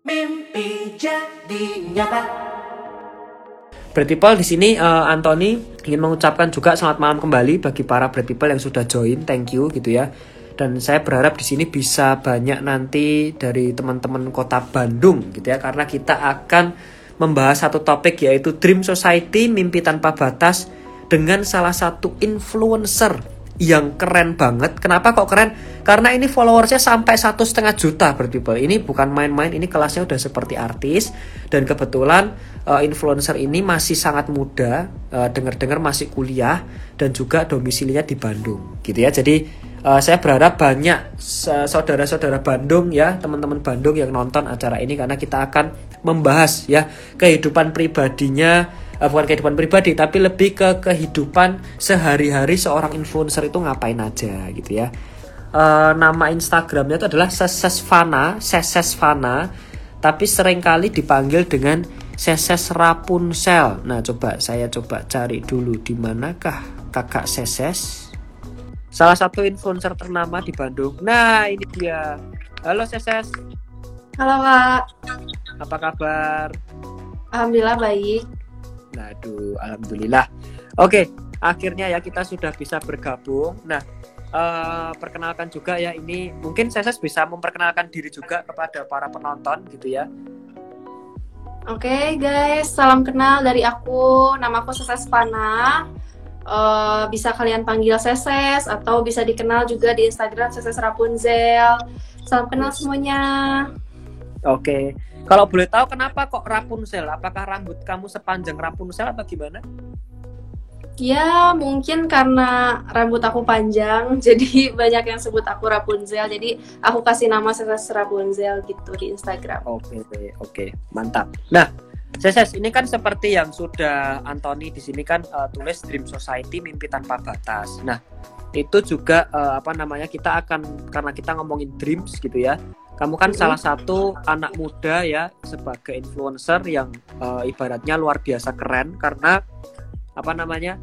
Mimpi jadi nyata. Bread People di sini uh, Anthony ingin mengucapkan juga selamat malam kembali bagi para Bread People yang sudah join, thank you gitu ya. Dan saya berharap di sini bisa banyak nanti dari teman-teman kota Bandung gitu ya karena kita akan membahas satu topik yaitu Dream Society Mimpi Tanpa Batas dengan salah satu influencer yang keren banget. Kenapa kok keren? Karena ini followersnya sampai satu setengah juta per people. Ini bukan main-main, ini kelasnya udah seperti artis. Dan kebetulan uh, influencer ini masih sangat muda, uh, dengar-dengar masih kuliah dan juga domisilinya di Bandung, gitu ya. Jadi uh, saya berharap banyak saudara-saudara Bandung ya, teman-teman Bandung yang nonton acara ini karena kita akan membahas ya kehidupan pribadinya uh, bukan kehidupan pribadi tapi lebih ke kehidupan sehari-hari seorang influencer itu ngapain aja gitu ya. Uh, nama Instagramnya itu adalah Sesesfana Sesesfana tapi sering kali dipanggil dengan Seses Rapunzel nah coba saya coba cari dulu di manakah kakak Seses. Salah satu influencer ternama di Bandung. Nah ini dia. Halo Seses. Halo kak. Apa kabar? Alhamdulillah baik Nah, aduh, alhamdulillah. Oke, akhirnya ya kita sudah bisa bergabung. Nah, uh, perkenalkan juga ya ini mungkin saya bisa memperkenalkan diri juga kepada para penonton gitu ya. Oke okay, guys, salam kenal dari aku. Nama aku Seses Pana. Uh, bisa kalian panggil Seses atau bisa dikenal juga di Instagram Seses Rapunzel. Salam kenal semuanya. Oke. Okay. Kalau boleh tahu kenapa kok Rapunzel? Apakah rambut kamu sepanjang Rapunzel atau gimana? Ya mungkin karena rambut aku panjang, jadi banyak yang sebut aku Rapunzel. Jadi aku kasih nama Seses Rapunzel gitu di Instagram. Oke okay, oke okay. mantap. Nah Seses ini kan seperti yang sudah Anthony di sini kan uh, tulis Dream Society Mimpi Tanpa Batas. Nah itu juga uh, apa namanya kita akan karena kita ngomongin dreams gitu ya kamu kan salah satu anak muda ya sebagai influencer yang uh, ibaratnya luar biasa keren karena apa namanya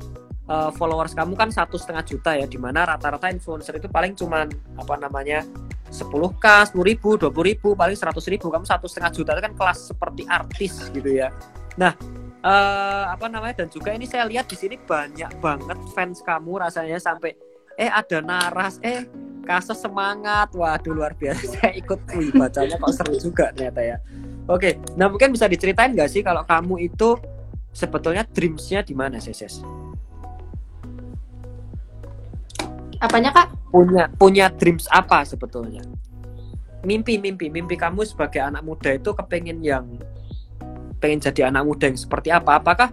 uh, followers kamu kan satu setengah juta ya di mana rata-rata influencer itu paling cuman apa namanya 10k, 10 ribu, 20 ribu, paling 100 ribu. Kamu satu setengah juta itu kan kelas seperti artis gitu ya. Nah uh, apa namanya dan juga ini saya lihat di sini banyak banget fans kamu rasanya sampai eh ada naras eh kasus semangat. Waduh luar biasa. Saya ikut wih bacanya kok seru juga ternyata ya. Oke nah mungkin bisa diceritain nggak sih kalau kamu itu sebetulnya dreamsnya di mana Seses apanya kak? Punya punya dreams apa sebetulnya? Mimpi mimpi. Mimpi kamu sebagai anak muda itu kepengen yang pengen jadi anak muda yang seperti apa? Apakah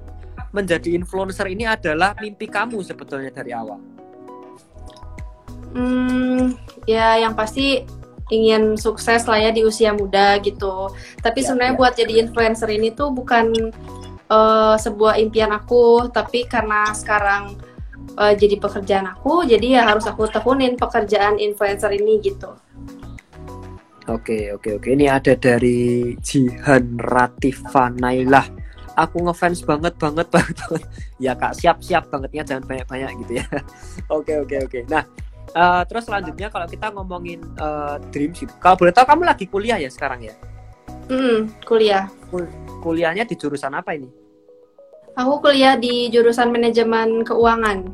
menjadi influencer ini adalah mimpi kamu sebetulnya dari awal Hmm, ya yang pasti ingin sukses lah ya di usia muda gitu. Tapi ya, sebenarnya ya. buat jadi influencer ini tuh bukan uh, sebuah impian aku, tapi karena sekarang uh, jadi pekerjaan aku, jadi ya harus aku tekunin pekerjaan influencer ini gitu. Oke oke oke ini ada dari Jihan Ratifa Nailah. Aku ngefans banget banget banget. ya kak siap siap bangetnya jangan banyak banyak gitu ya. oke oke oke. Nah Uh, terus selanjutnya kalau kita ngomongin uh, dreams gitu. Kalau boleh tahu kamu lagi kuliah ya sekarang ya? Hmm, kuliah. Kul kuliahnya di jurusan apa ini? Aku kuliah di jurusan manajemen keuangan.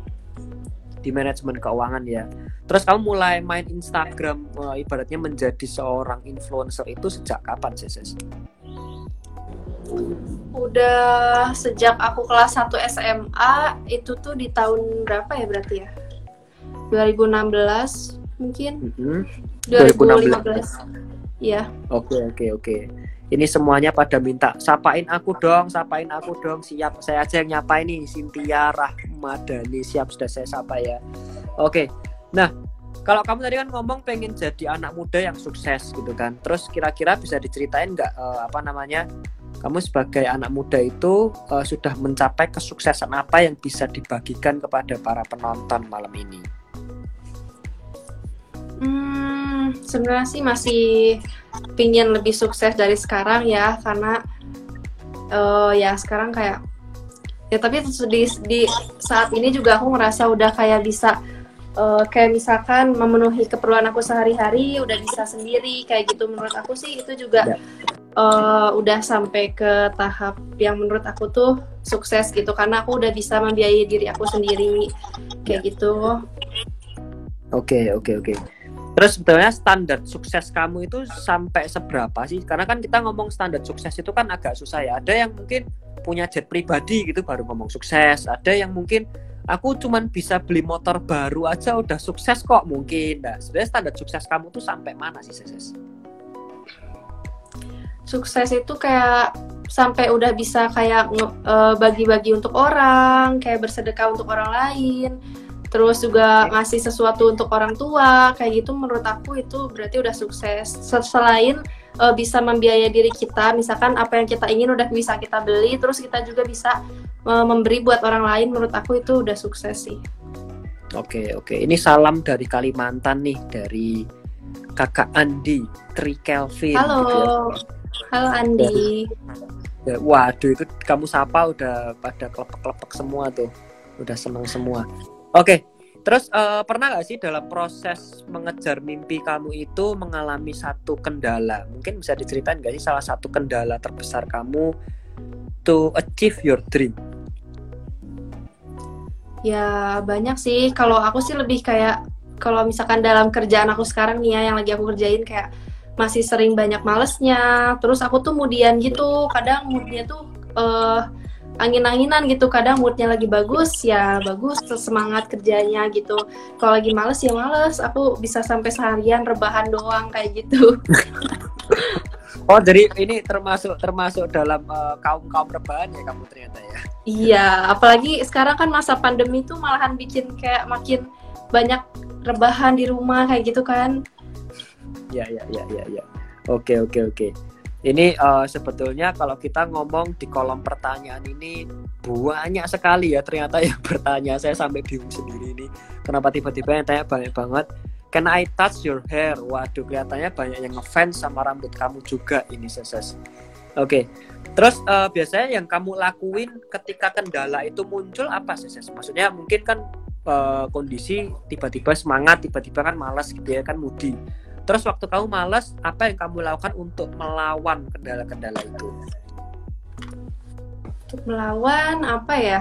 Di manajemen keuangan ya. Terus kamu mulai main Instagram uh, ibaratnya menjadi seorang influencer itu sejak kapan, Ses? Udah sejak aku kelas 1 SMA, itu tuh di tahun berapa ya berarti ya? 2016 mungkin. Mm -hmm. 2015. Iya. Oke, oke, oke. Ini semuanya pada minta sapain aku dong, sapain aku dong. Siap, saya aja yang nyapa ini Cynthia Rahmadani. Siap sudah saya sapa ya. Oke. Nah, kalau kamu tadi kan ngomong pengen jadi anak muda yang sukses gitu kan. Terus kira-kira bisa diceritain nggak uh, apa namanya? Kamu sebagai anak muda itu uh, sudah mencapai kesuksesan apa yang bisa dibagikan kepada para penonton malam ini? Hmm, sebenarnya sih masih pingin lebih sukses dari sekarang ya, karena uh, ya sekarang kayak ya tapi di, di saat ini juga aku ngerasa udah kayak bisa uh, kayak misalkan memenuhi keperluan aku sehari-hari udah bisa sendiri kayak gitu menurut aku sih itu juga ya. uh, udah sampai ke tahap yang menurut aku tuh sukses gitu karena aku udah bisa membiayai diri aku sendiri kayak gitu. Oke, oke, oke. Terus sebetulnya standar sukses kamu itu sampai seberapa sih? Karena kan kita ngomong standar sukses itu kan agak susah ya. Ada yang mungkin punya jet pribadi gitu baru ngomong sukses. Ada yang mungkin aku cuman bisa beli motor baru aja udah sukses kok mungkin. Nah, sebenarnya standar sukses kamu tuh sampai mana sih, Ses? Sukses itu kayak sampai udah bisa kayak uh, bagi-bagi untuk orang, kayak bersedekah untuk orang lain, terus juga ngasih sesuatu untuk orang tua, kayak gitu menurut aku itu berarti udah sukses. Selain uh, bisa membiayai diri kita, misalkan apa yang kita ingin udah bisa kita beli, terus kita juga bisa uh, memberi buat orang lain, menurut aku itu udah sukses sih. Oke oke, ini salam dari Kalimantan nih dari kakak Andi Tri Kelvin. Halo, gitu ya. halo Andi. Ya, waduh itu kamu sapa udah pada kelepek-kelepek semua tuh, udah seneng semua. Oke, terus uh, pernah nggak sih dalam proses mengejar mimpi kamu itu mengalami satu kendala? Mungkin bisa diceritain nggak sih salah satu kendala terbesar kamu to achieve your dream? Ya banyak sih. Kalau aku sih lebih kayak kalau misalkan dalam kerjaan aku sekarang nih ya yang lagi aku kerjain kayak masih sering banyak malesnya. Terus aku tuh kemudian gitu. Kadang moodnya tuh uh, angin-anginan gitu. Kadang moodnya lagi bagus ya bagus semangat kerjanya gitu. Kalau lagi males ya males. Aku bisa sampai seharian rebahan doang kayak gitu. Oh jadi ini termasuk termasuk dalam uh, kaum kaum rebahan ya kamu ternyata ya? Iya apalagi sekarang kan masa pandemi tuh malahan bikin kayak makin banyak rebahan di rumah kayak gitu kan. Ya ya ya ya ya. Oke oke oke ini uh, sebetulnya kalau kita ngomong di kolom pertanyaan ini banyak sekali ya ternyata yang bertanya saya sampai bingung sendiri ini kenapa tiba-tiba yang tanya banyak banget Can I touch your hair? Waduh kelihatannya banyak yang ngefans sama rambut kamu juga ini seses. Oke, okay. terus uh, biasanya yang kamu lakuin ketika kendala itu muncul apa seses? Maksudnya mungkin kan uh, kondisi tiba-tiba semangat, tiba-tiba kan malas gitu ya kan mudi Terus waktu kamu malas, apa yang kamu lakukan untuk melawan kendala-kendala itu? Untuk melawan apa ya?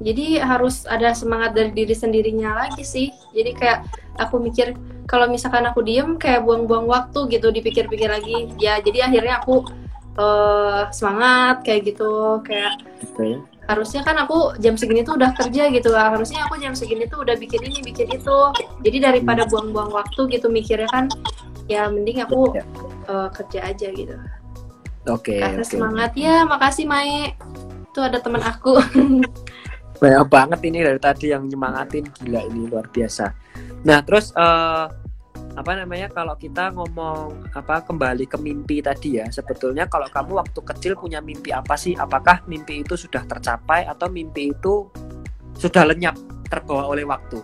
Jadi harus ada semangat dari diri sendirinya lagi sih. Jadi kayak aku mikir kalau misalkan aku diem kayak buang-buang waktu gitu dipikir-pikir lagi. Ya jadi akhirnya aku uh, semangat kayak gitu kayak okay harusnya kan aku jam segini tuh udah kerja gitu lah harusnya aku jam segini tuh udah bikin ini bikin itu. Jadi daripada buang-buang waktu gitu mikirnya kan ya mending aku ya. uh, kerja aja gitu. Oke okay, okay. semangat. Ya makasih Mae tuh ada teman aku. Banyak banget ini dari tadi yang nyemangatin. Gila ini luar biasa. Nah terus uh, apa namanya kalau kita ngomong apa kembali ke mimpi tadi ya sebetulnya kalau kamu waktu kecil punya mimpi apa sih? Apakah mimpi itu sudah tercapai atau mimpi itu sudah lenyap terbawa oleh waktu?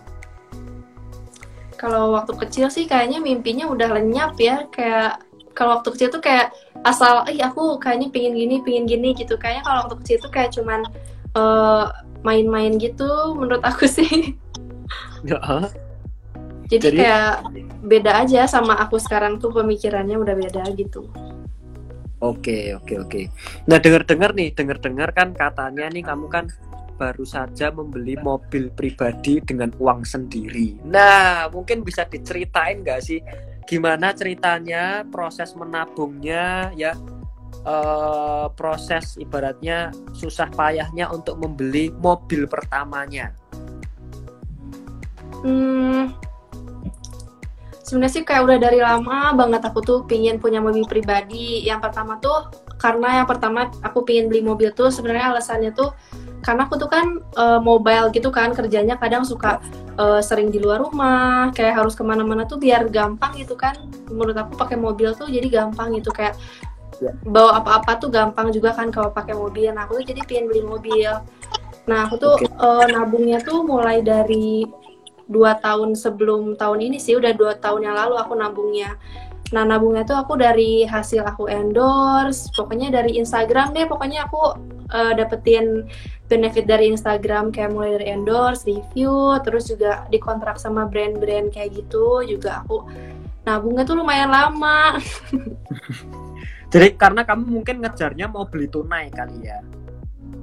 Kalau waktu kecil sih kayaknya mimpinya udah lenyap ya kayak kalau waktu kecil tuh kayak asal ih aku kayaknya pingin gini pingin gini gitu. Kayaknya kalau waktu kecil tuh kayak cuman uh, main-main gitu menurut aku sih. Ya jadi, Jadi kayak beda aja sama aku sekarang tuh pemikirannya udah beda gitu. Oke, oke, oke. Nah, dengar-dengar nih, dengar-dengar kan katanya nih kamu kan baru saja membeli mobil pribadi dengan uang sendiri. Nah, mungkin bisa diceritain nggak sih gimana ceritanya proses menabungnya ya uh, proses ibaratnya susah payahnya untuk membeli mobil pertamanya. Hmm, sebenarnya sih kayak udah dari lama banget aku tuh pingin punya mobil pribadi. Yang pertama tuh karena yang pertama aku pingin beli mobil tuh sebenarnya alasannya tuh karena aku tuh kan uh, mobile gitu kan kerjanya kadang suka uh, sering di luar rumah kayak harus ke mana-mana tuh biar gampang gitu kan menurut aku pakai mobil tuh jadi gampang gitu kayak ya. bawa apa-apa tuh gampang juga kan kalau pakai mobil nah aku tuh jadi pengen beli mobil nah aku tuh okay. uh, eh, nabungnya tuh mulai dari dua tahun sebelum tahun ini sih udah dua tahun yang lalu aku nabungnya nah nabungnya tuh aku dari hasil aku endorse pokoknya dari Instagram deh pokoknya aku uh, dapetin benefit dari Instagram kayak mulai dari endorse review terus juga dikontrak sama brand-brand kayak gitu juga aku nabungnya tuh lumayan lama Jadi karena kamu mungkin ngejarnya mau beli tunai kali ya.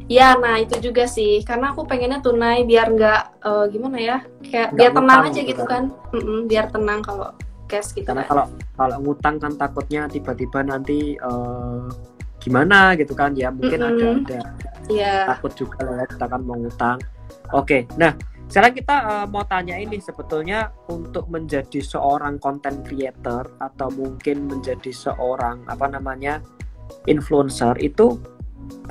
Ya, nah itu juga sih. Karena aku pengennya tunai biar nggak eh, gimana ya, kayak Nggak biar tenang aja gitu gitu kan. Mm-mm, biar tenang kalau cash gitu Karena kan. kalau kalau ngutang kan takutnya tiba-tiba nanti eh, gimana gitu kan ya mungkin ada Mm-mm. ada Iya. takut juga lah ya kita kan mau ngutang. Oke, nah sekarang kita eh, mau tanya ini sebetulnya untuk menjadi seorang content creator atau mungkin menjadi seorang apa namanya influencer itu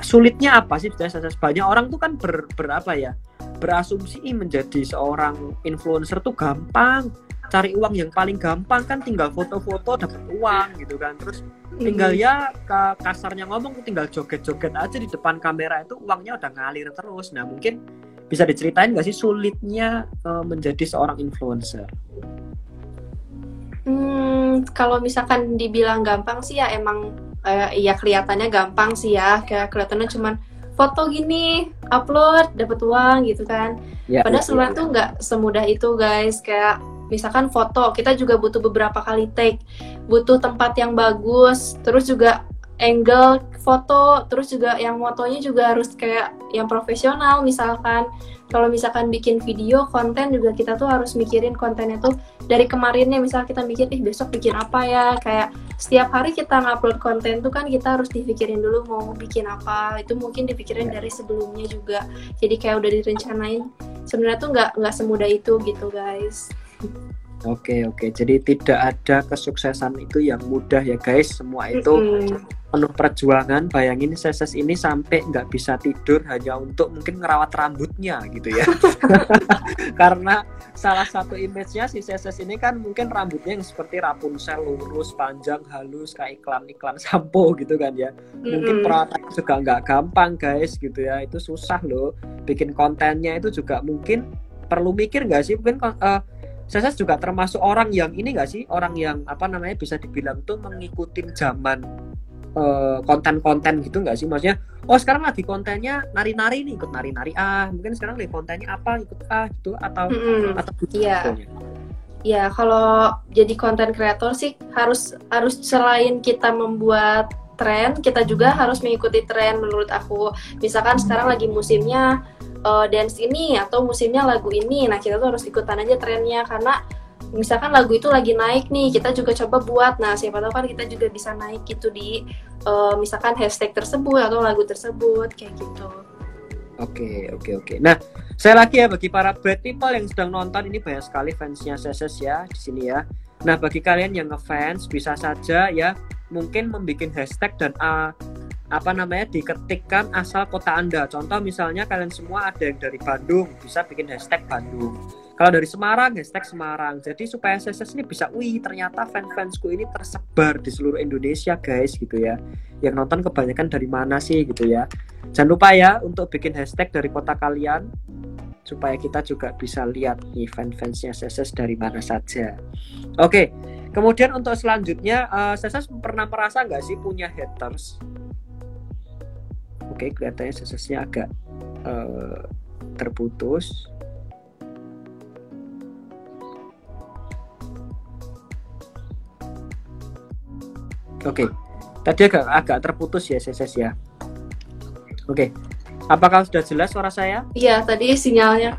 sulitnya apa sih? Banyak orang tuh kan ber, berapa ya? Berasumsi "Ih, menjadi seorang influencer tuh gampang. Cari uang yang paling gampang kan tinggal foto-foto dapat uang gitu kan. Terus tinggal Mm. ya ka- kasarnya ngomong tinggal joget-joget aja di depan kamera itu uangnya udah ngalir terus. Nah mungkin bisa diceritain nggak sih sulitnya eh, menjadi seorang influencer? Hmm, kalau misalkan dibilang gampang sih ya emang eh, ya kelihatannya gampang sih ya. Kayak kelihatannya cuman foto gini, upload, dapat uang gitu kan. ya Padahal sebenarnya tuh nggak semudah itu guys. Kayak misalkan foto, kita juga butuh beberapa kali take, butuh tempat yang bagus, terus juga angle foto, terus juga yang motonya juga harus kayak yang profesional misalkan. Kalau misalkan bikin video konten juga kita tuh harus mikirin kontennya tuh dari kemarinnya misal kita mikir ih besok bikin apa ya kayak setiap hari kita ngupload konten tuh kan kita harus dipikirin dulu mau bikin apa. Itu mungkin dipikirin dari sebelumnya juga. Jadi kayak udah direncanain. Sebenarnya tuh nggak nggak semudah itu gitu guys Oke oke, jadi tidak ada kesuksesan itu yang mudah ya guys. Semua itu Mm-mm. penuh perjuangan. Bayangin Seses ini sampai nggak bisa tidur hanya untuk mungkin ngerawat rambutnya gitu ya. Karena salah satu image-nya si Seses ini kan mungkin rambutnya yang seperti Rapunzel lurus, panjang, halus kayak iklan-iklan sampo gitu kan ya. Mungkin Mm-mm. perawatannya juga nggak gampang guys gitu ya. Itu susah loh. Bikin kontennya itu juga mungkin perlu mikir nggak sih mungkin kon- Seses juga termasuk orang yang ini nggak sih orang yang apa namanya bisa dibilang tuh mengikuti zaman eh, konten-konten gitu nggak sih maksudnya oh sekarang lagi kontennya nari-nari nih ikut nari-nari ah mungkin sekarang lagi kontennya apa ikut ah gitu atau Mm-mm. atau gitu Iya. sebetulnya? Ya, kalau jadi konten kreator sih harus harus selain kita membuat tren, kita juga harus mengikuti tren menurut aku. Misalkan sekarang lagi musimnya eh, dance ini atau musimnya lagu ini. Nah, kita tuh harus ikutan aja trennya karena misalkan lagu itu lagi naik nih, kita juga coba buat. Nah, siapa tahu kan kita juga bisa naik gitu di eh, misalkan hashtag tersebut atau lagu tersebut kayak gitu. Oke, oke, oke. Nah, saya lagi ya bagi para bad people yang sedang nonton ini banyak sekali fansnya Seses ya di sini ya. Nah, bagi kalian yang ngefans bisa saja ya mungkin membuat hashtag dan ah, apa namanya diketikkan asal kota Anda. Contoh misalnya kalian semua ada yang dari Bandung, bisa bikin hashtag Bandung. Kalau dari Semarang, hashtag Semarang. Jadi supaya Seses ini bisa, wih ternyata fans-fansku ini tersebar di seluruh Indonesia guys gitu ya. Yang nonton kebanyakan dari mana sih gitu ya. Jangan lupa ya untuk bikin hashtag dari kota kalian supaya kita juga bisa lihat nih fan-fansnya Seses dari mana saja. Oke, kemudian untuk selanjutnya eh, Seses pernah merasa nggak sih punya haters? Oke, kelihatannya Sesesnya agak eh, terputus. Oke, tadi agak agak terputus ya Seses ya. Oke, apakah sudah jelas suara saya? Iya, tadi sinyalnya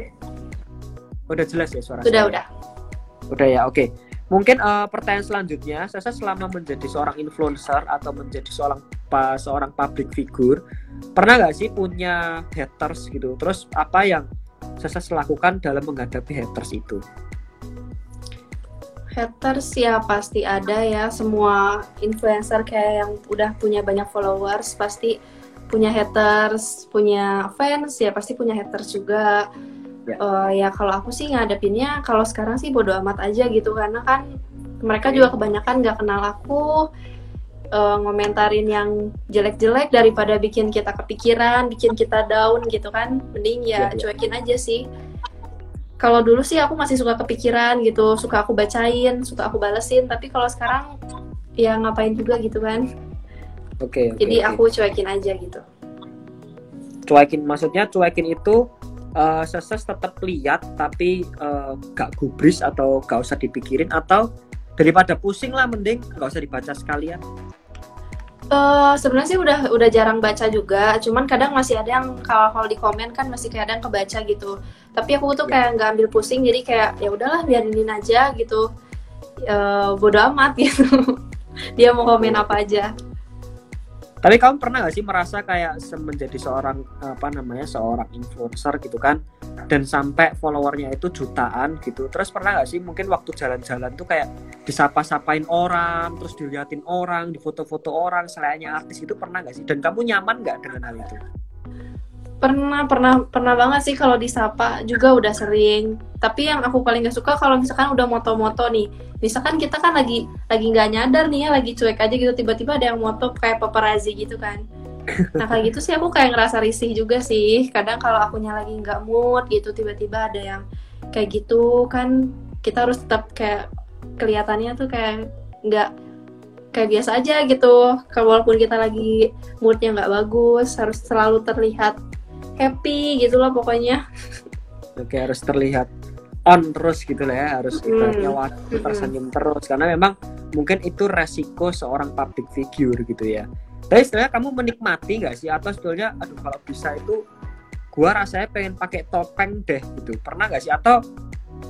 Udah jelas ya suara sudah saya? udah. Udah ya, oke. Mungkin eh, pertanyaan selanjutnya, saya selama menjadi seorang influencer atau menjadi seorang pa, seorang public figure, pernah nggak sih punya haters gitu? Terus apa yang saya lakukan dalam menghadapi haters itu? Haters ya pasti ada ya semua influencer kayak yang udah punya banyak followers pasti punya haters, punya fans ya pasti punya haters juga. Ya. Eh, ya kalau aku sih ngadepinnya kalau sekarang sih bodo amat aja gitu karena kan mereka Oke. juga kebanyakan nggak kenal aku eh, ngomentarin yang jelek-jelek daripada bikin kita kepikiran, bikin kita down gitu kan. Mending ya, Ya, ya. cuekin aja sih. Kalau dulu sih aku masih suka kepikiran gitu, suka aku bacain, suka aku balesin, tapi kalau sekarang ya ngapain juga gitu kan. Oke, oke, Jadi oke. aku cuekin aja gitu. cuekin, maksudnya cuekin itu eh, seses tetap lihat tapi eh, gak gubris atau gak usah dipikirin atau daripada pusing lah mending gak usah dibaca sekalian. Eh, sebenarnya sih udah udah jarang baca juga, cuman kadang masih ada yang kalau kalau di komen kan masih kadang kebaca gitu. Tapi aku tuh Ya. kayak nggak ambil pusing, jadi kayak ya udahlah biarin aja gitu. Eh bodo amat gitu. Dia mau komen apa aja. Tapi kamu pernah gak sih merasa kayak menjadi seorang apa namanya seorang influencer gitu kan dan sampai followernya itu jutaan gitu. Terus pernah gak sih mungkin waktu jalan-jalan tuh kayak disapa-sapain orang, terus diliatin orang, difoto-foto orang selainnya artis itu pernah gak sih? Dan kamu nyaman gak dengan hal itu? Pernah, pernah, pernah banget sih kalau disapa juga udah sering. Tapi yang aku paling gak suka kalau misalkan udah moto-moto nih. Misalkan kita kan lagi lagi nggak nyadar nih ya, lagi cuek aja gitu tiba-tiba ada yang moto kayak paparazzi gitu kan. Nah kayak gitu sih aku kayak ngerasa risih juga sih. Kadang kalau akunya lagi nggak mood gitu tiba-tiba ada yang kayak gitu kan kita harus tetap kayak kelihatannya tuh kayak nggak kayak biasa aja gitu. Kalau walaupun kita lagi moodnya nggak bagus harus selalu terlihat happy gitu loh pokoknya. Oke harus terlihat on terus gitu lah ya, harus Mm. ibaratnya wajib tersenyum terus karena memang mungkin itu resiko seorang public figure gitu ya. Tapi sebenarnya kamu menikmati gak sih atau sebetulnya aduh kalau bisa itu gua rasanya pengen pakai topeng deh gitu. Pernah gak sih atau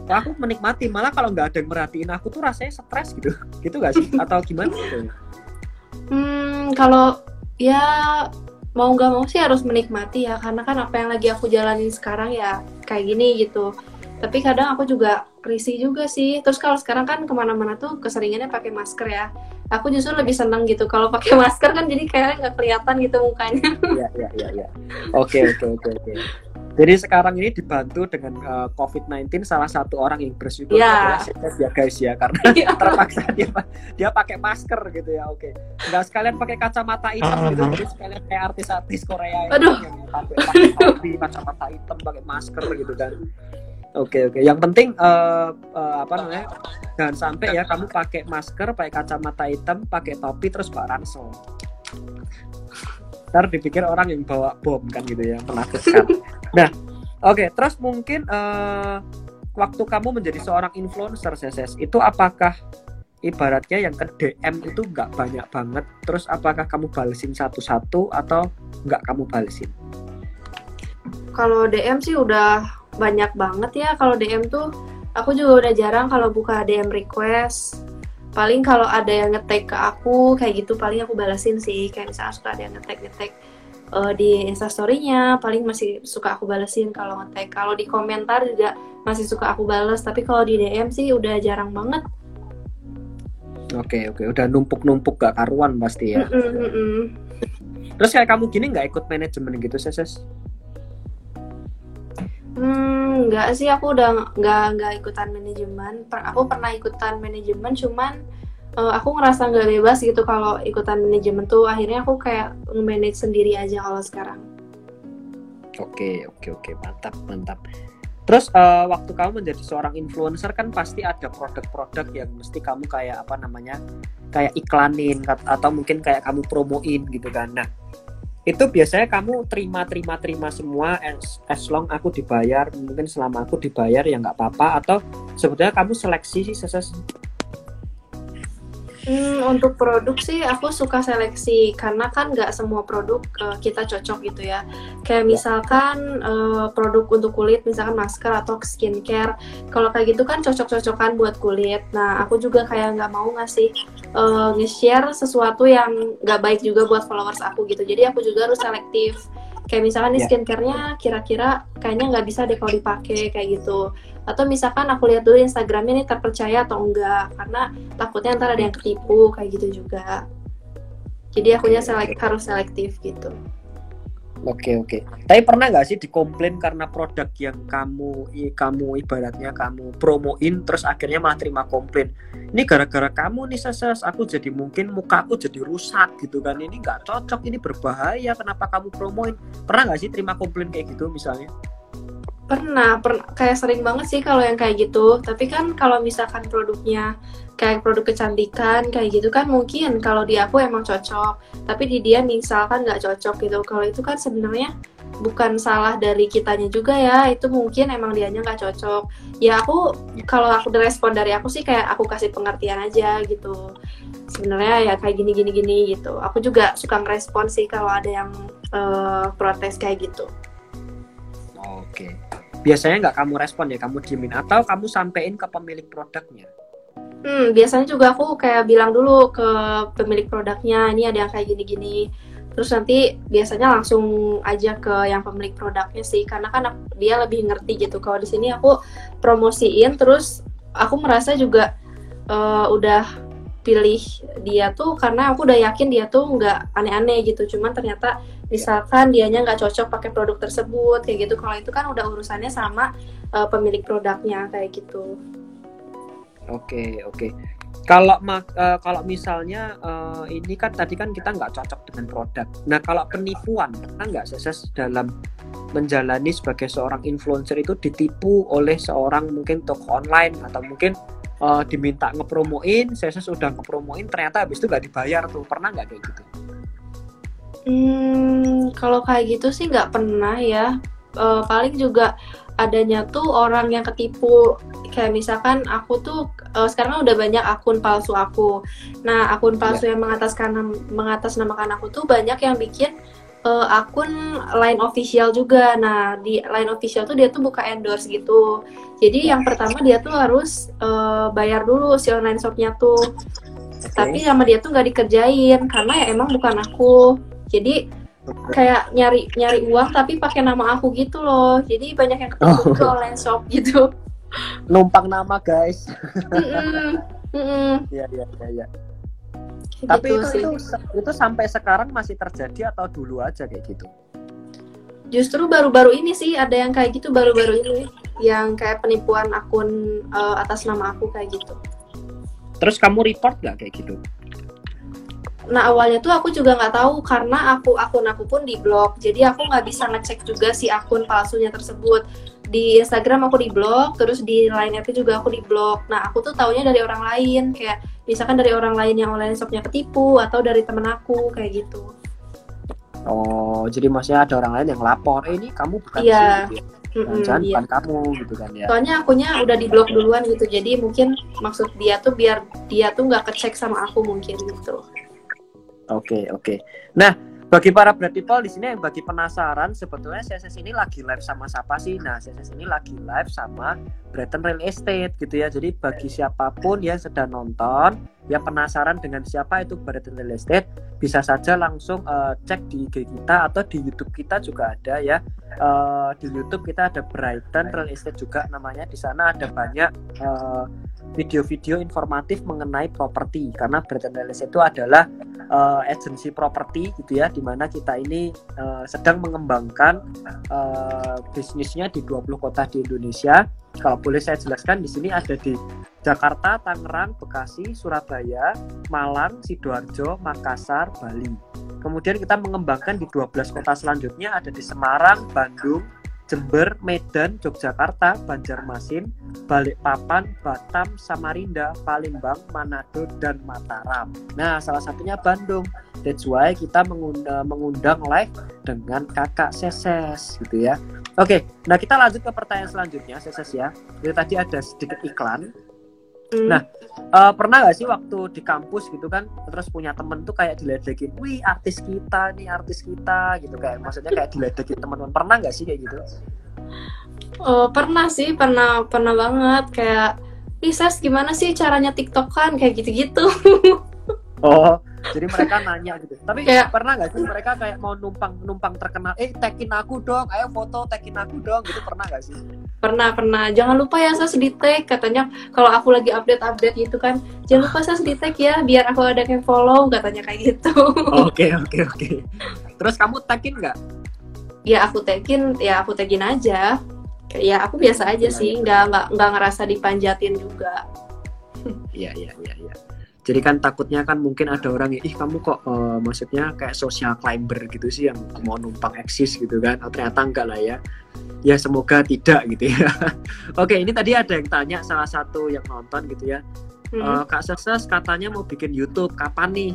ya aku menikmati malah kalau nggak ada yang merhatiin aku tuh rasanya stres gitu. Gitu gak sih atau gimana gitu? Hmm, kalau ya mau nggak mau sih harus menikmati ya karena kan apa yang lagi aku jalanin sekarang ya kayak gini gitu. Tapi kadang aku juga risih juga sih. Terus kalau sekarang kan ke mana-mana tuh keseringannya pakai masker ya. Aku justru lebih seneng gitu kalau pakai masker kan jadi kayak nggak kelihatan gitu mukanya. Iya iya iya iya. Oke oke oke oke. Jadi sekarang ini dibantu dengan uh, COVID-19 salah satu orang yang bersyukur Iya. adalah Seth ya guys ya karena Iya. terpaksa dia dia pakai masker gitu ya oke nggak sekalian pakai kacamata hitam gitu jadi sekalian kayak artis-artis Korea itu Aduh. yang pakai pakai topi kacamata hitam pakai masker gitu kan oke oke yang penting eh, eh, apa namanya jangan sampai ya kamu pakai masker pakai kacamata hitam pakai topi terus bawa ntar dipikir orang yang bawa bom kan gitu ya menakutkan nah oke terus mungkin eh, waktu kamu menjadi seorang influencer CSS itu apakah ibaratnya yang ke DM itu nggak banyak banget terus apakah kamu balesin satu-satu atau nggak kamu balesin Kalau DM sih udah banyak banget ya. Kalau DM tuh aku juga udah jarang kalau buka DM request. Paling kalau ada yang nge-tag ke aku kayak gitu paling aku balasin sih. Kayak misalnya suka ada yang nge-tag nge-tag eh, di Instastory-nya, paling masih suka aku balesin kalau nge-tag. Kalau di komentar juga masih suka aku bales, tapi kalau di DM sih udah jarang banget. oke oke udah numpuk-numpuk gak karuan pasti ya Mm-mm, mm-mm. terus kayak kamu gini nggak ikut manajemen gitu CSS Hmm, nggak sih aku udah nggak nggak ikutan manajemen. Per- aku pernah ikutan manajemen, cuman eh, aku ngerasa nggak bebas gitu kalau ikutan manajemen tuh. Akhirnya aku kayak nge-manage sendiri aja kalau sekarang. Oke, oke, oke, mantap, mantap. Terus eh, waktu kamu menjadi seorang influencer kan pasti ada produk-produk yang mesti kamu kayak apa namanya, kayak iklanin atau mungkin kayak kamu promoin gitu kan. Nah, itu biasanya kamu terima, terima, terima semua as, as long aku dibayar, mungkin selama aku dibayar ya nggak apa-apa atau sebetulnya kamu seleksi sih seses Hmm, untuk produk sih aku suka seleksi karena kan nggak semua produk eh, kita cocok gitu ya. Kayak misalkan eh, produk untuk kulit, misalkan masker atau skincare. Kalau kayak gitu kan cocok-cocokan buat kulit. Nah, aku juga kayak nggak mau ngasih eh, nge-share sesuatu yang nggak baik juga buat followers aku gitu. Jadi aku juga harus selektif. Kayak misalkan nih Ya. skincare-nya kira-kira kayaknya nggak bisa deh kalau dipakai kayak gitu. Atau misalkan aku lihat dulu Instagramnya nih terpercaya atau enggak karena takutnya ntar ada yang ketipu kayak gitu juga jadi akunya selek harus selektif gitu Oke oke. Tapi pernah nggak sih dikomplain karena produk yang kamu i- kamu ibaratnya kamu promoin terus akhirnya malah terima komplain. Ini gara-gara kamu nih seses aku jadi mungkin muka aku jadi rusak gitu kan. Ini nggak cocok, ini berbahaya. Kenapa kamu promoin? Pernah nggak sih terima komplain kayak gitu misalnya? pernah pernah kayak sering banget sih kalau yang kayak gitu tapi kan kalau misalkan produknya kayak produk kecantikan kayak gitu kan mungkin kalau di aku emang cocok. Tapi di dia misalkan nggak cocok gitu. Kalau itu kan sebenarnya bukan salah dari kitanya juga ya. Itu mungkin emang dianya nggak cocok. Ya aku kalau aku respon dari aku sih kayak aku kasih pengertian aja gitu. Sebenarnya ya kayak gini gini gini gitu. Aku juga suka ngerespon sih kalau ada yang uh, protes kayak gitu. Oke. Biasanya nggak kamu respon ya? Kamu diemin atau kamu sampein ke pemilik produknya hmm biasanya juga aku kayak bilang dulu ke pemilik produknya ini ada yang kayak gini gini terus nanti biasanya langsung aja ke yang pemilik produknya sih karena kan dia lebih ngerti gitu. Kalau di sini aku promosiin terus aku merasa juga uh, udah pilih dia tuh karena aku udah yakin dia tuh nggak aneh-aneh gitu. Cuman ternyata misalkan dianya nggak cocok pakai produk tersebut kayak gitu. Kalau itu kan udah urusannya sama uh, pemilik produknya kayak gitu oke oke. Kalau uh, kalau misalnya uh, ini kan tadi kan kita nggak cocok dengan produk. Nah kalau penipuan pernah nggak sukses dalam menjalani sebagai seorang influencer itu ditipu oleh seorang mungkin toko online atau mungkin uh, diminta ngepromoin, saya sudah ngepromoin ternyata habis itu nggak dibayar tuh pernah nggak kayak gitu? Hmm, kalau kayak gitu sih nggak pernah ya. Uh, paling juga adanya tuh orang yang ketipu kayak misalkan aku tuh uh, sekarang udah banyak akun palsu aku. Nah, akun palsu yeah. yang mengataskan mengatasnamakan aku tuh banyak yang bikin uh, akun line official juga. Nah, di line official tuh dia tuh buka endorse gitu. Jadi yang pertama dia tuh harus uh, bayar dulu si online shopnya tuh. Okay. Tapi sama dia tuh nggak dikerjain karena ya emang bukan aku. Jadi kayak nyari nyari uang tapi pakai nama aku gitu loh. Jadi banyak yang ketemu oh. ke online shop gitu. Numpang nama guys. Iya iya iya ya. tapi gitu itu, itu itu sampai sekarang masih terjadi atau dulu aja kayak gitu? Justru baru-baru ini sih ada yang kayak gitu baru-baru ini yang kayak penipuan akun uh, atas nama aku kayak gitu. Terus kamu report gak kayak gitu Nah awalnya tuh aku juga nggak tahu karena aku akun aku pun di blok, jadi aku nggak bisa ngecek juga si akun palsunya tersebut. Di Instagram aku di blok, terus di Line itu juga aku di blok. Nah aku tuh taunya dari orang lain, kayak misalkan dari orang lain yang online shopnya ketipu atau dari temen aku kayak gitu. Oh, jadi maksudnya ada orang lain yang lapor, eh ini kamu bukan iya. sih, gitu ya? jangan iya. bukan kamu gitu kan ya. Soalnya akunya udah di blok duluan gitu, jadi mungkin maksud dia tuh biar dia tuh nggak kecek sama aku mungkin gitu. Oke, okay, oke. Okay. Nah, bagi para bread people di sini yang bagi penasaran sebetulnya CSS ini lagi live sama siapa sih? Nah, CSS ini lagi live sama Breton Real Estate gitu ya. Jadi bagi siapa pun yang sedang nonton, ya penasaran dengan siapa itu Breton Real Estate, bisa saja langsung uh, cek di IG kita atau di YouTube kita juga ada ya. Uh, di YouTube kita ada Brighton Real Estate juga namanya. Di sana ada banyak uh, video-video informatif mengenai properti karena Brighton Real Estate itu adalah uh, agensi properti gitu ya di mana kita ini uh, sedang mengembangkan uh, bisnisnya di 20 kota di Indonesia kalau boleh saya jelaskan di sini ada di Jakarta, Tangerang, Bekasi, Surabaya, Malang, Sidoarjo, Makassar, Bali. Kemudian kita mengembangkan di 12 kota selanjutnya ada di Semarang, Bandung, Jember, Medan, Yogyakarta, Banjarmasin, Balikpapan, Batam, Samarinda, Palembang, Manado, dan Mataram. Nah, salah satunya Bandung. That's why kita mengundang, mengundang live dengan kakak Seses gitu ya. Oke, nah kita lanjut ke pertanyaan selanjutnya Seses ya. Jadi tadi ada sedikit iklan. Hmm. Nah, uh, pernah gak sih waktu di kampus gitu kan, terus punya temen tuh kayak diledekin, wih artis kita nih, artis kita gitu kayak, maksudnya kayak diledekin teman-teman. Pernah gak sih kayak gitu? Oh, pernah sih, pernah pernah banget kayak, bisa gimana sih caranya TikTok kan kayak gitu-gitu. oh, jadi mereka nanya gitu. Tapi kayak pernah nggak sih mereka kayak mau numpang numpang terkenal eh tagin aku dong ayo foto tagin aku dong gitu pernah nggak sih? Pernah pernah. Jangan lupa ya saya di tag. Katanya kalau aku lagi update update gitu kan jangan lupa saya di tag ya biar aku ada yang follow katanya kayak gitu. Oke oke oke. Terus kamu tagin nggak? Ya aku tagin ya aku tagin aja. Ya aku biasa aja sih nggak nggak nggak ngerasa dipanjatin juga. Iya iya iya iya jadi kan takutnya kan mungkin ada orang yang ih kamu kok uh, maksudnya kayak social climber gitu sih yang mau numpang eksis gitu kan oh, ternyata enggak lah ya ya semoga tidak gitu ya oke ini tadi ada yang tanya salah satu yang nonton gitu ya hmm. uh, kak Sukses katanya mau bikin YouTube kapan nih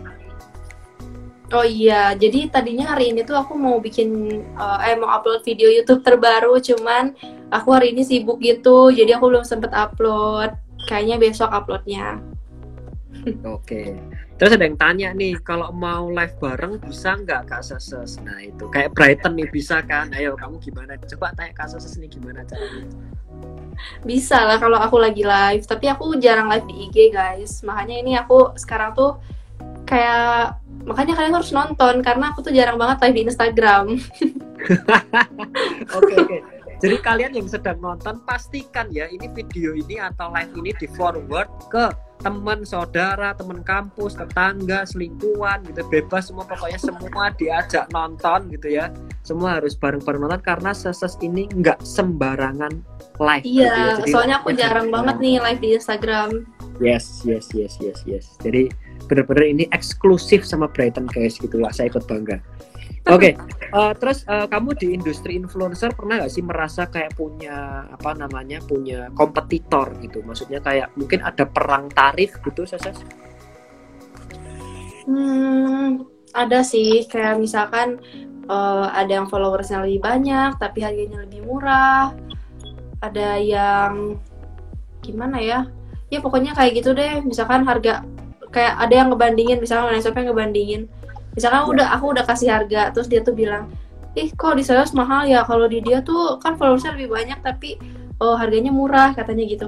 Oh iya, jadi tadinya hari ini tuh aku mau bikin, uh, eh mau upload video YouTube terbaru, cuman aku hari ini sibuk gitu, jadi aku belum sempet upload. Kayaknya besok uploadnya. Oke. Terus ada yang tanya nih, kalau mau live bareng bisa nggak Kak Seses? Nah itu kayak Brighton nih bisa kan? Ayo kamu gimana? Coba tanya Kak Seses nih gimana caranya? Bisa lah kalau aku lagi live, tapi aku jarang live di IG guys. Makanya ini aku sekarang tuh kayak makanya kalian harus nonton karena aku tuh jarang banget live di Instagram. Oke oke. Jadi kalian yang sedang nonton pastikan ya ini video ini atau live ini di forward ke teman, saudara, teman kampus, tetangga, selingkuhan gitu bebas semua pokoknya semua diajak nonton gitu ya. Semua harus bareng-bareng nonton karena seses ini nggak sembarangan live. gitu ya. Iya, Jadi soalnya aku jarang sembarangan. banget nih live di Instagram. Yes, yes, yes, yes, yes. Jadi bener-bener ini eksklusif sama Brighton guys gitu lah. Saya ikut bangga. Oke, eh, terus eh, kamu di industri influencer pernah nggak sih merasa kayak punya apa namanya punya kompetitor gitu? Maksudnya kayak mungkin ada perang tarif gitu, Seses? Hmm, ada sih kayak misalkan eh, ada yang followersnya lebih banyak tapi harganya lebih murah. Ada yang gimana ya? Ya pokoknya kayak gitu deh. Misalkan harga kayak ada yang ngebandingin, misalkan online shop yang ngebandingin. Misalkan Ya. udah aku udah kasih harga, terus dia tuh bilang, ih kok di sales mahal ya? Kalau di dia tuh kan followersnya lebih banyak tapi oh, harganya murah katanya gitu.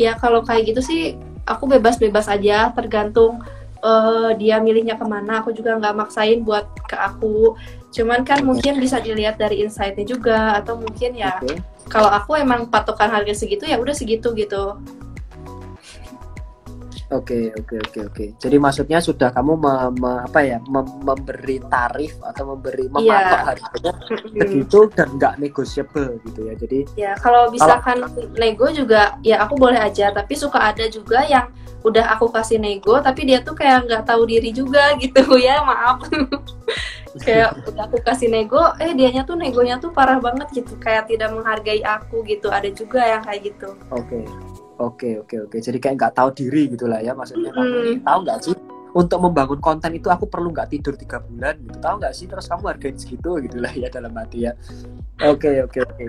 Ya kalau kayak gitu sih aku bebas-bebas aja, tergantung eh, dia milihnya ke mana aku juga nggak maksain buat ke aku cuman kan mungkin bisa dilihat dari insight-nya juga atau mungkin ya kalau aku emang patokan harga segitu ya udah segitu gitu Oke, oke, oke, oke. Jadi maksudnya sudah kamu me- me- apa ya mem- memberi tarif atau memberi mematok Iya. harganya begitu dan nggak negotiable gitu ya. Jadi ya kalau misalkan nego juga ya aku boleh aja tapi suka ada juga yang udah aku kasih nego tapi dia tuh kayak nggak tahu diri juga gitu ya maaf kayak udah aku kasih nego eh dianya tuh negonya tuh parah banget gitu kayak tidak menghargai aku gitu ada juga yang kayak gitu Oke, oke, oke, oke. Jadi kayak nggak tahu diri gitulah ya maksudnya ini tahu nggak sih untuk membangun konten itu aku perlu nggak tidur tiga bulan gitu tahu nggak sih terus kamu hargain segitu gitulah ya dalam hati ya. Oke, oke, oke.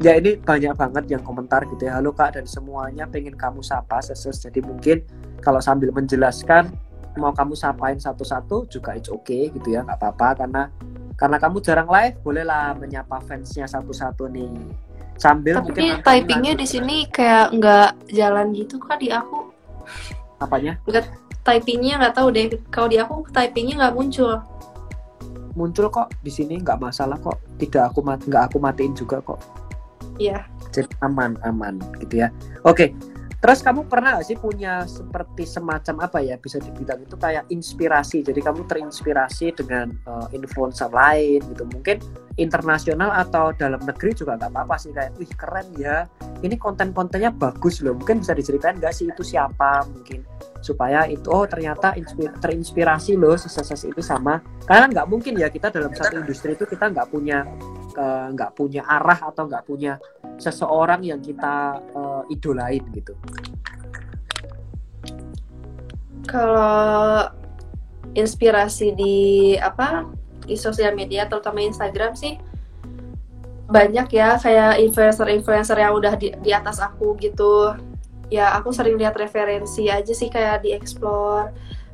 Ya ini banyak banget yang komentar gitu ya. Halo kak dan semuanya pengen kamu sapa seses. Jadi mungkin kalau sambil menjelaskan mau kamu sapain satu-satu juga it's okay gitu ya nggak apa-apa. Karena karena kamu jarang live bolehlah menyapa fansnya satu-satu nih. Sambil tapi typingnya di sini kayak nggak jalan gitu kak di aku? Apanya? Typingnya nggak tahu deh. Kalau di aku typingnya nggak muncul. Muncul kok di sini nggak masalah kok. Tidak aku nggak aku matiin juga kok. Iya. Jadi aman aman gitu ya. Oke terus kamu pernah gak sih punya seperti semacam apa ya bisa dibilang itu kayak inspirasi? Jadi kamu terinspirasi dengan eh, influencer lain gitu. Mungkin internasional atau dalam negeri juga nggak apa-apa sih kayak wih keren ya ini konten-kontennya bagus loh. Mungkin bisa diceritain nggak sih itu siapa? Mungkin supaya itu oh ternyata inspi- terinspirasi loh seses itu sama. Karena nggak mungkin ya kita dalam satu industri itu kita nggak punya nggak punya arah atau nggak punya seseorang yang kita eh, idolain gitu. Kalau inspirasi di apa di sosial media terutama Instagram sih banyak ya kayak influencer-influencer yang udah di, di atas aku gitu. Ya aku sering lihat referensi aja sih kayak di explore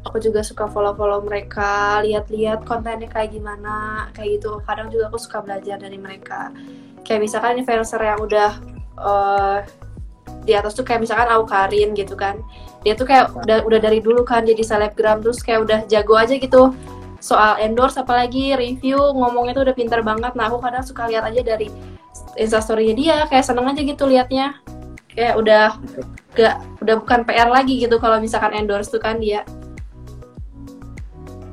aku juga suka follow-follow mereka lihat-lihat kontennya kayak gimana kayak gitu. Kadang juga aku suka belajar dari mereka. Kayak misalkan influencer yang udah eh, di atas tuh kayak misalkan Aukarin gitu kan. Dia tuh kayak udah udah dari dulu kan jadi selebgram terus kayak udah jago aja gitu. Soal endorse apalagi review ngomongnya tuh udah pinter banget. Nah aku kadang suka lihat aja dari instastorynya dia kayak seneng aja gitu liatnya. Kayak udah gak udah bukan PR lagi gitu kalau misalkan endorse tuh kan dia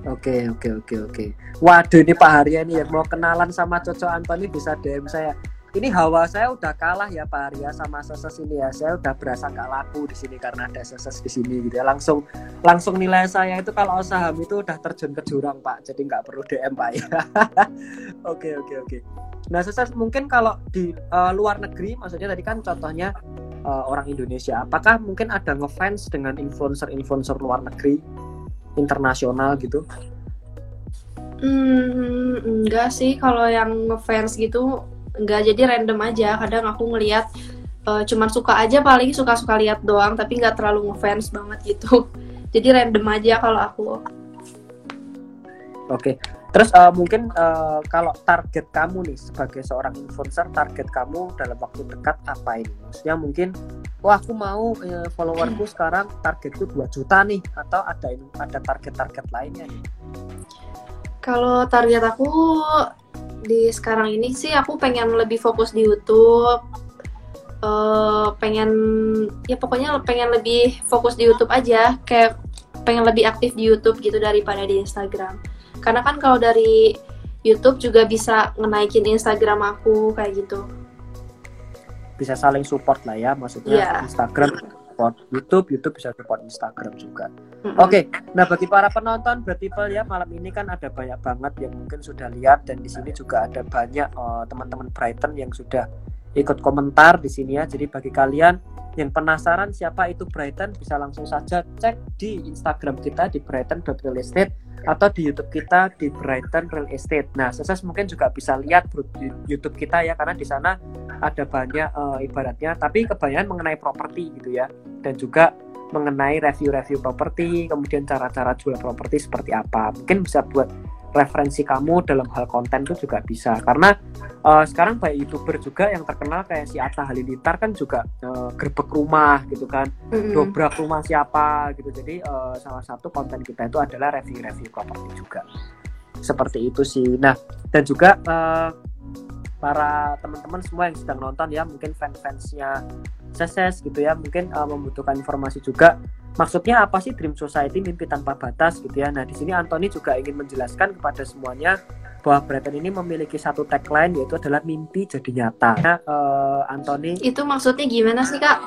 Oke oke oke oke. Waduh ini Pak Harya nih yang mau kenalan sama Coco Antoni bisa DM saya. Ini hawa saya udah kalah ya Pak Harya sama Seses ini ya. Saya udah berasa nggak laku di sini karena ada Seses di sini gitu ya. Langsung langsung nilai saya itu kalau saham itu udah terjun ke jurang Pak. Jadi nggak perlu DM Pak ya. Oke oke oke. Nah Seses mungkin kalau di eh, luar negeri maksudnya tadi kan contohnya eh, orang Indonesia. Apakah mungkin ada ngefans dengan influencer-influencer luar negeri internasional gitu? Hmm, enggak sih kalau yang ngefans gitu enggak jadi random aja. Kadang aku ngelihat eh, cuman suka aja paling suka-suka lihat doang tapi nggak terlalu ngefans banget gitu. jadi random aja kalau aku Oke, terus uh, mungkin uh, kalau target kamu nih sebagai seorang influencer, target kamu dalam waktu dekat apa ini? Maksudnya mungkin, wah aku mau uh, followerku sekarang targetku 2 juta nih, atau ada ada target-target lainnya nih? Kalau target aku di sekarang ini sih aku pengen lebih fokus di YouTube, uh, pengen ya pokoknya pengen lebih fokus di YouTube aja, kayak pengen lebih aktif di YouTube gitu daripada di Instagram karena kan kalau dari YouTube juga bisa ngenaikin Instagram aku kayak gitu bisa saling support lah ya maksudnya yeah. Instagram support YouTube YouTube bisa support Instagram juga mm-hmm. oke okay. nah bagi para penonton Bertiple ya malam ini kan ada banyak banget yang mungkin sudah lihat dan di sini juga ada banyak uh, teman-teman Brighton yang sudah ikut komentar di sini ya jadi bagi kalian yang penasaran siapa itu Brighton bisa langsung saja cek di Instagram kita di Brighton.real estate atau di YouTube kita di Brighton Real Estate. Nah, sukses mungkin juga bisa lihat YouTube kita ya karena di sana ada banyak uh, ibaratnya tapi kebanyakan mengenai properti gitu ya dan juga mengenai review-review properti, kemudian cara-cara jual properti seperti apa. Mungkin bisa buat referensi kamu dalam hal konten itu juga bisa. Karena uh, sekarang banyak youtuber juga yang terkenal kayak si Atta Halilintar kan juga uh, gerbek rumah gitu kan. Mm-hmm. dobrak rumah siapa gitu. Jadi uh, salah satu konten kita itu adalah review-review properti juga. Seperti itu sih. Nah dan juga uh, para teman-teman semua yang sedang nonton ya mungkin fans-fansnya Seses gitu ya mungkin uh, membutuhkan informasi juga maksudnya apa sih Dream Society mimpi tanpa batas gitu ya. Nah, di sini Anthony juga ingin menjelaskan kepada semuanya bahwa Brighton ini memiliki satu tagline yaitu adalah mimpi jadi nyata. Nah, uh, Anthony Itu maksudnya gimana sih, Kak?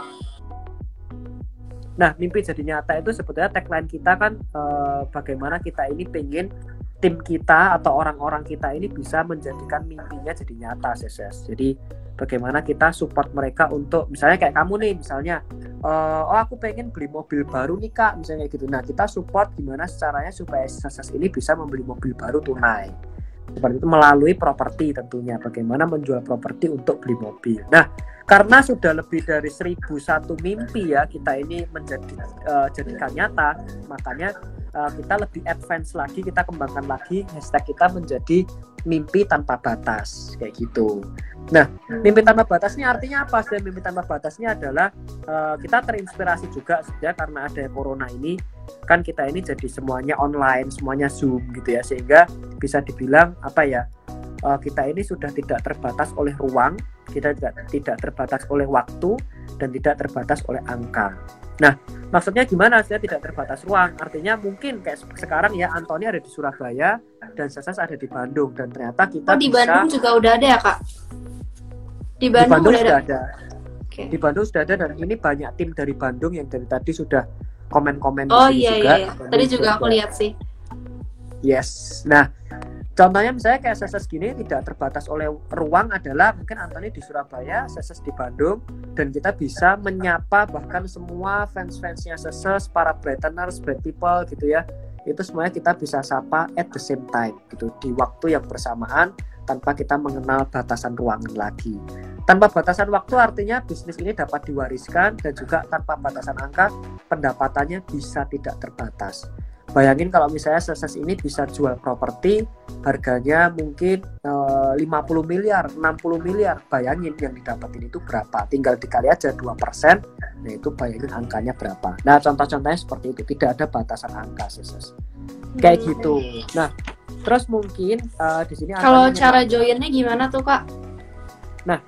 Nah, mimpi jadi nyata itu sebetulnya tagline kita kan uh, bagaimana kita ini pengen tim kita atau orang-orang kita ini bisa menjadikan mimpinya jadi nyata, Seses. Jadi bagaimana kita support mereka untuk misalnya kayak kamu nih misalnya uh, oh aku pengen beli mobil baru nih kak misalnya gitu. Nah kita support gimana caranya supaya sukses ini bisa membeli mobil baru tunai. Seperti itu melalui properti tentunya bagaimana menjual properti untuk beli mobil. Nah karena sudah lebih dari seribu satu mimpi ya kita ini menjadi uh, jadikan nyata. Makanya uh, kita lebih advance lagi kita kembangkan lagi hashtag kita menjadi mimpi tanpa batas kayak gitu. Nah mimpi tanpa batas ini artinya apa? Sih mimpi tanpa batasnya adalah uh, kita terinspirasi juga ya karena ada corona ini. Kan kita ini jadi semuanya online semuanya zoom gitu ya. Sehingga bisa dibilang apa ya uh, kita ini sudah tidak terbatas oleh ruang kita tidak tidak terbatas oleh waktu dan tidak terbatas oleh angka. Nah, maksudnya gimana? Saya tidak terbatas ruang. Artinya mungkin kayak sekarang ya Antoni ada di Surabaya dan Sasas ada di Bandung dan ternyata kita Oh, di bisa, Bandung juga udah ada ya, Kak? Di Bandung, di Bandung sudah ada. ada. Okay. Di Bandung sudah ada dan ini banyak tim dari Bandung yang dari tadi sudah komen-komen Oh iya juga. iya. Tadi juga aku lihat sih. Yes. Nah, Contohnya misalnya kayak Seses gini tidak terbatas oleh ruang adalah mungkin Anthony di Surabaya, Seses di Bandung, dan kita bisa menyapa bahkan semua fans-fansnya Seses, para Brightoners, Bright People gitu ya. Itu semuanya kita bisa sapa at the same time gitu di waktu yang bersamaan tanpa kita mengenal batasan ruangan lagi. Tanpa batasan waktu artinya bisnis ini dapat diwariskan dan juga tanpa batasan angka pendapatannya bisa tidak terbatas. Bayangin kalau misalnya Seses ini bisa jual properti harganya mungkin e, eh, 50 miliar, 60 miliar. Bayangin yang didapatin itu berapa? Tinggal dikali aja 2%, nah itu bayangin angkanya berapa. Nah, contoh-contohnya seperti itu, tidak ada batasan angka Seses. Kayak hmm. gitu. Nah, terus mungkin uh, di sini Kalau cara joinnya gimana tuh, Kak? Nah,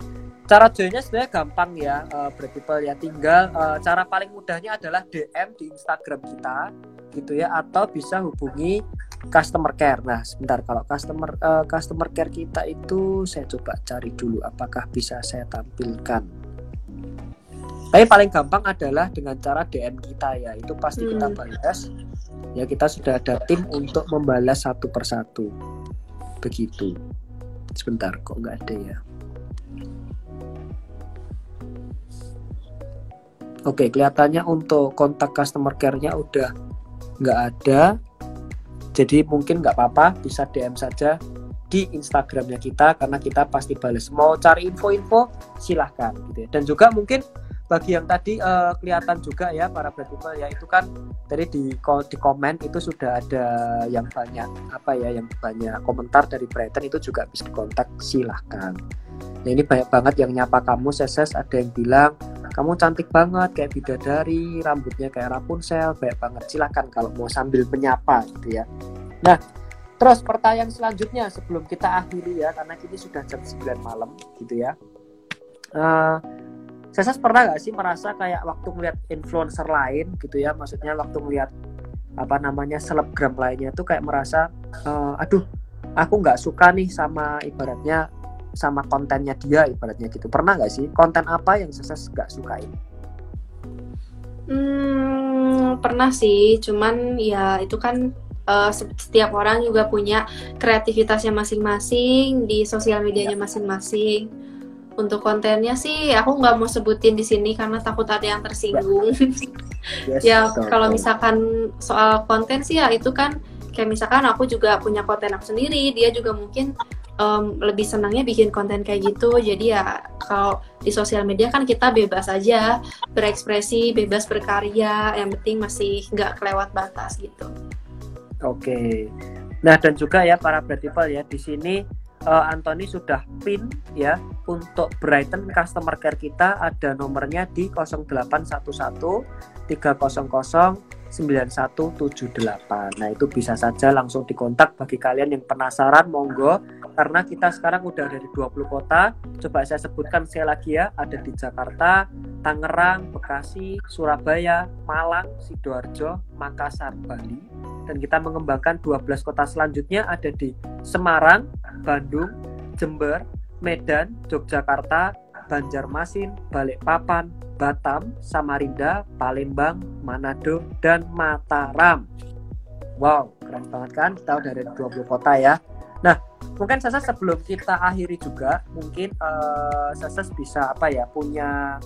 Cara joinnya sebenarnya gampang ya, uh, people ya. Tinggal uh, cara paling mudahnya adalah DM di Instagram kita, gitu ya, atau bisa hubungi customer care. Nah, sebentar kalau customer uh, customer care kita itu saya coba cari dulu apakah bisa saya tampilkan. Tapi paling gampang adalah dengan cara DM kita ya, itu pasti hmm. kita balas. Ya kita sudah ada tim untuk membalas satu persatu. Begitu. Sebentar kok nggak ada ya. Oke, kelihatannya untuk kontak customer care-nya udah nggak ada. Jadi mungkin nggak apa-apa, bisa DM saja di Instagramnya kita karena kita pasti balas. Mau cari info-info silahkan gitu ya. Dan juga mungkin bagi yang tadi uh, kelihatan juga ya para people ya itu kan tadi di di komen itu sudah ada yang banyak apa ya yang banyak komentar dari Brighton itu juga bisa dikontak silahkan. Nah ini banyak banget yang nyapa kamu seses ada yang bilang kamu cantik banget kayak bidadari rambutnya kayak Rapunzel banyak banget. Silahkan kalau mau sambil menyapa gitu ya. Nah terus pertanyaan selanjutnya sebelum kita akhiri ya karena kini sudah jam 9 malam gitu ya. Uh, saya pernah gak sih merasa kayak waktu ngeliat influencer lain gitu ya? Maksudnya waktu ngeliat apa namanya selebgram lainnya tuh kayak merasa uh, aduh aku nggak suka nih sama ibaratnya sama kontennya dia ibaratnya gitu. Pernah nggak sih? Konten apa yang saya nggak sukain? Hmm, pernah sih. Cuman ya itu kan uh, setiap orang juga punya kreativitasnya masing-masing di sosial medianya masing-masing untuk kontennya sih aku nggak mau sebutin di sini karena takut ada yang tersinggung. Yes, ya kalau misalkan soal konten sih ya itu kan kayak misalkan aku juga punya konten aku sendiri, dia juga mungkin um, lebih senangnya bikin konten kayak gitu. Jadi ya kalau di sosial media kan kita bebas aja berekspresi, bebas berkarya, yang penting masih nggak kelewat batas gitu. Oke. Nah dan juga ya para people ya di sini uh, Anthony sudah pin ya untuk Brighton customer care kita ada nomornya di 0811 300 9178. Nah, itu bisa saja langsung dikontak bagi kalian yang penasaran monggo karena kita sekarang udah ada di 20 kota. Coba saya sebutkan sekali lagi ya, ada di Jakarta, Tangerang, Bekasi, Surabaya, Malang, Sidoarjo, Makassar, Bali. Dan kita mengembangkan 12 kota selanjutnya ada di Semarang, Bandung, Jember, Medan, Yogyakarta, Banjarmasin, Balikpapan, Batam, Samarinda, Palembang, Manado, dan Mataram. Wow, keren banget kan? Kita udah ada 20 kota ya. Nah, mungkin Sasa sebelum kita akhiri juga, mungkin uh, Sasa bisa apa ya, punya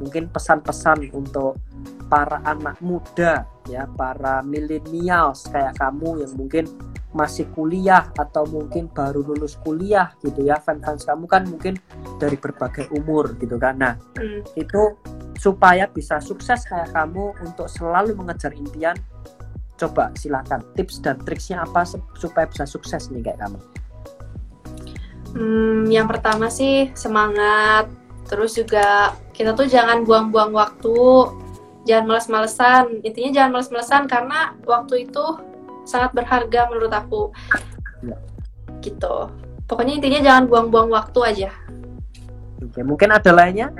mungkin pesan-pesan untuk para anak muda ya, para millennials kayak kamu yang mungkin masih kuliah atau mungkin baru lulus kuliah gitu ya fans-fans kamu kan mungkin dari berbagai umur gitu kan nah hmm. itu supaya bisa sukses kayak kamu untuk selalu mengejar impian coba silakan tips dan triksnya apa supaya bisa sukses nih kayak kamu? Hmm, yang pertama sih semangat terus juga kita tuh jangan buang-buang waktu jangan males-malesan. Intinya jangan males-malesan karena waktu itu sangat berharga menurut aku. Ya. gitu. Pokoknya intinya jangan buang-buang waktu aja. Oke mungkin ada lainnya?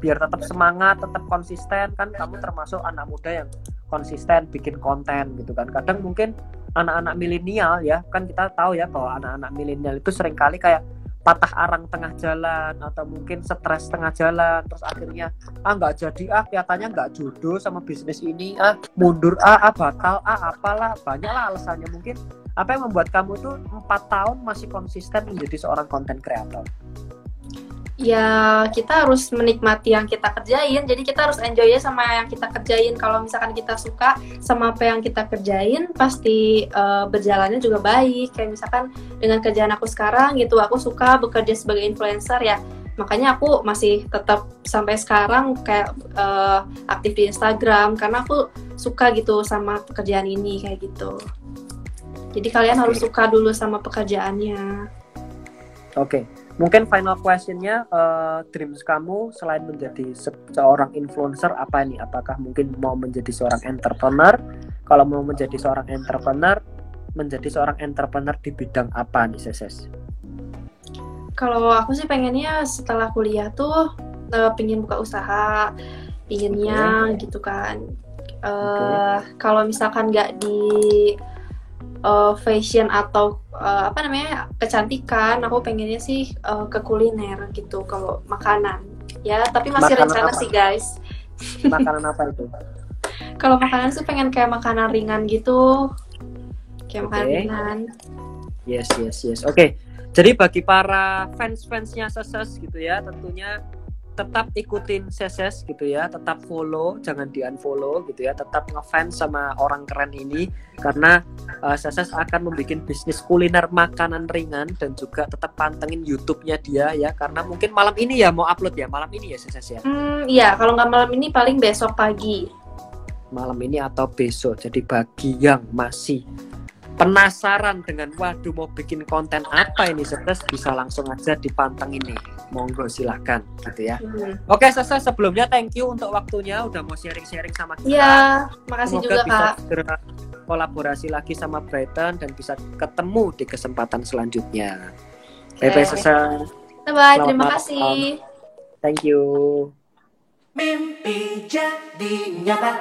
Biar tetap semangat tetap konsisten. Kan kamu termasuk anak muda yang konsisten bikin konten gitu kan. Kadang mungkin anak-anak milenial ya kan kita tahu ya bahwa anak-anak milenial itu sering kali kayak patah arang tengah jalan atau mungkin stres tengah jalan terus akhirnya ah nggak jadi ah kelihatannya nggak jodoh sama bisnis ini ah mundur ah, ah batal ah apalah banyaklah alasannya. Mungkin apa yang membuat kamu tuh empat tahun masih konsisten menjadi seorang konten kreator ya kita harus menikmati yang kita kerjain. Jadi kita harus enjoy ya sama yang kita kerjain. Kalau misalkan kita suka sama apa yang kita kerjain pasti uh, berjalannya juga baik. Kayak misalkan dengan kerjaan aku sekarang gitu aku suka bekerja sebagai influencer ya. Makanya aku masih tetap sampai sekarang kayak uh, aktif di Instagram karena aku suka gitu sama pekerjaan ini kayak gitu. Jadi kalian harus suka dulu sama pekerjaannya. Oke. okay Mungkin final questionnya, uh, dreams kamu selain menjadi se seorang influencer apa ini? Apakah mungkin mau menjadi seorang entrepreneur? Kalau mau menjadi seorang entrepreneur, menjadi seorang entrepreneur di bidang apa nih, Seses? Kalau aku sih pengennya setelah kuliah tuh uh, pingin buka usaha, pinginnya okay. gitu kan. Uh, okay. Kalau misalkan nggak di uh, fashion atau uh, apa namanya kecantikan. Aku pengennya sih uh, ke kuliner gitu kalau makanan. Ya tapi masih makanan rencana apa? sih guys. Makanan apa itu? Kalau makanan sih pengen kayak makanan ringan gitu. Kayak okay. makanan ringan. Yes yes yes. Oke. Okay. jadi bagi para fans fansnya seses gitu ya tentunya tetap ikutin Seses gitu ya, tetap follow, jangan di unfollow gitu ya, tetap ngefans sama orang keren ini karena uh, Seses akan membuat bisnis kuliner makanan ringan dan juga tetap pantengin YouTube-nya dia ya karena mungkin malam ini ya mau upload ya malam ini ya Seses ya. Hmm, iya kalau nggak malam ini paling besok pagi. Malam ini atau besok. Jadi bagi yang masih penasaran dengan waduh mau bikin konten apa ini Seses bisa langsung aja dipanteng ini monggo silahkan gitu ya Hmm. oke Seses sebelumnya thank you untuk waktunya udah mau sharing-sharing sama kita Iya, makasih Semoga juga bisa kak. segera kolaborasi lagi sama Brighton dan bisa ketemu di kesempatan selanjutnya bye bye Oke. Seses Bye, Selamat terima malam. kasih. thank you Mimpi jadi nyata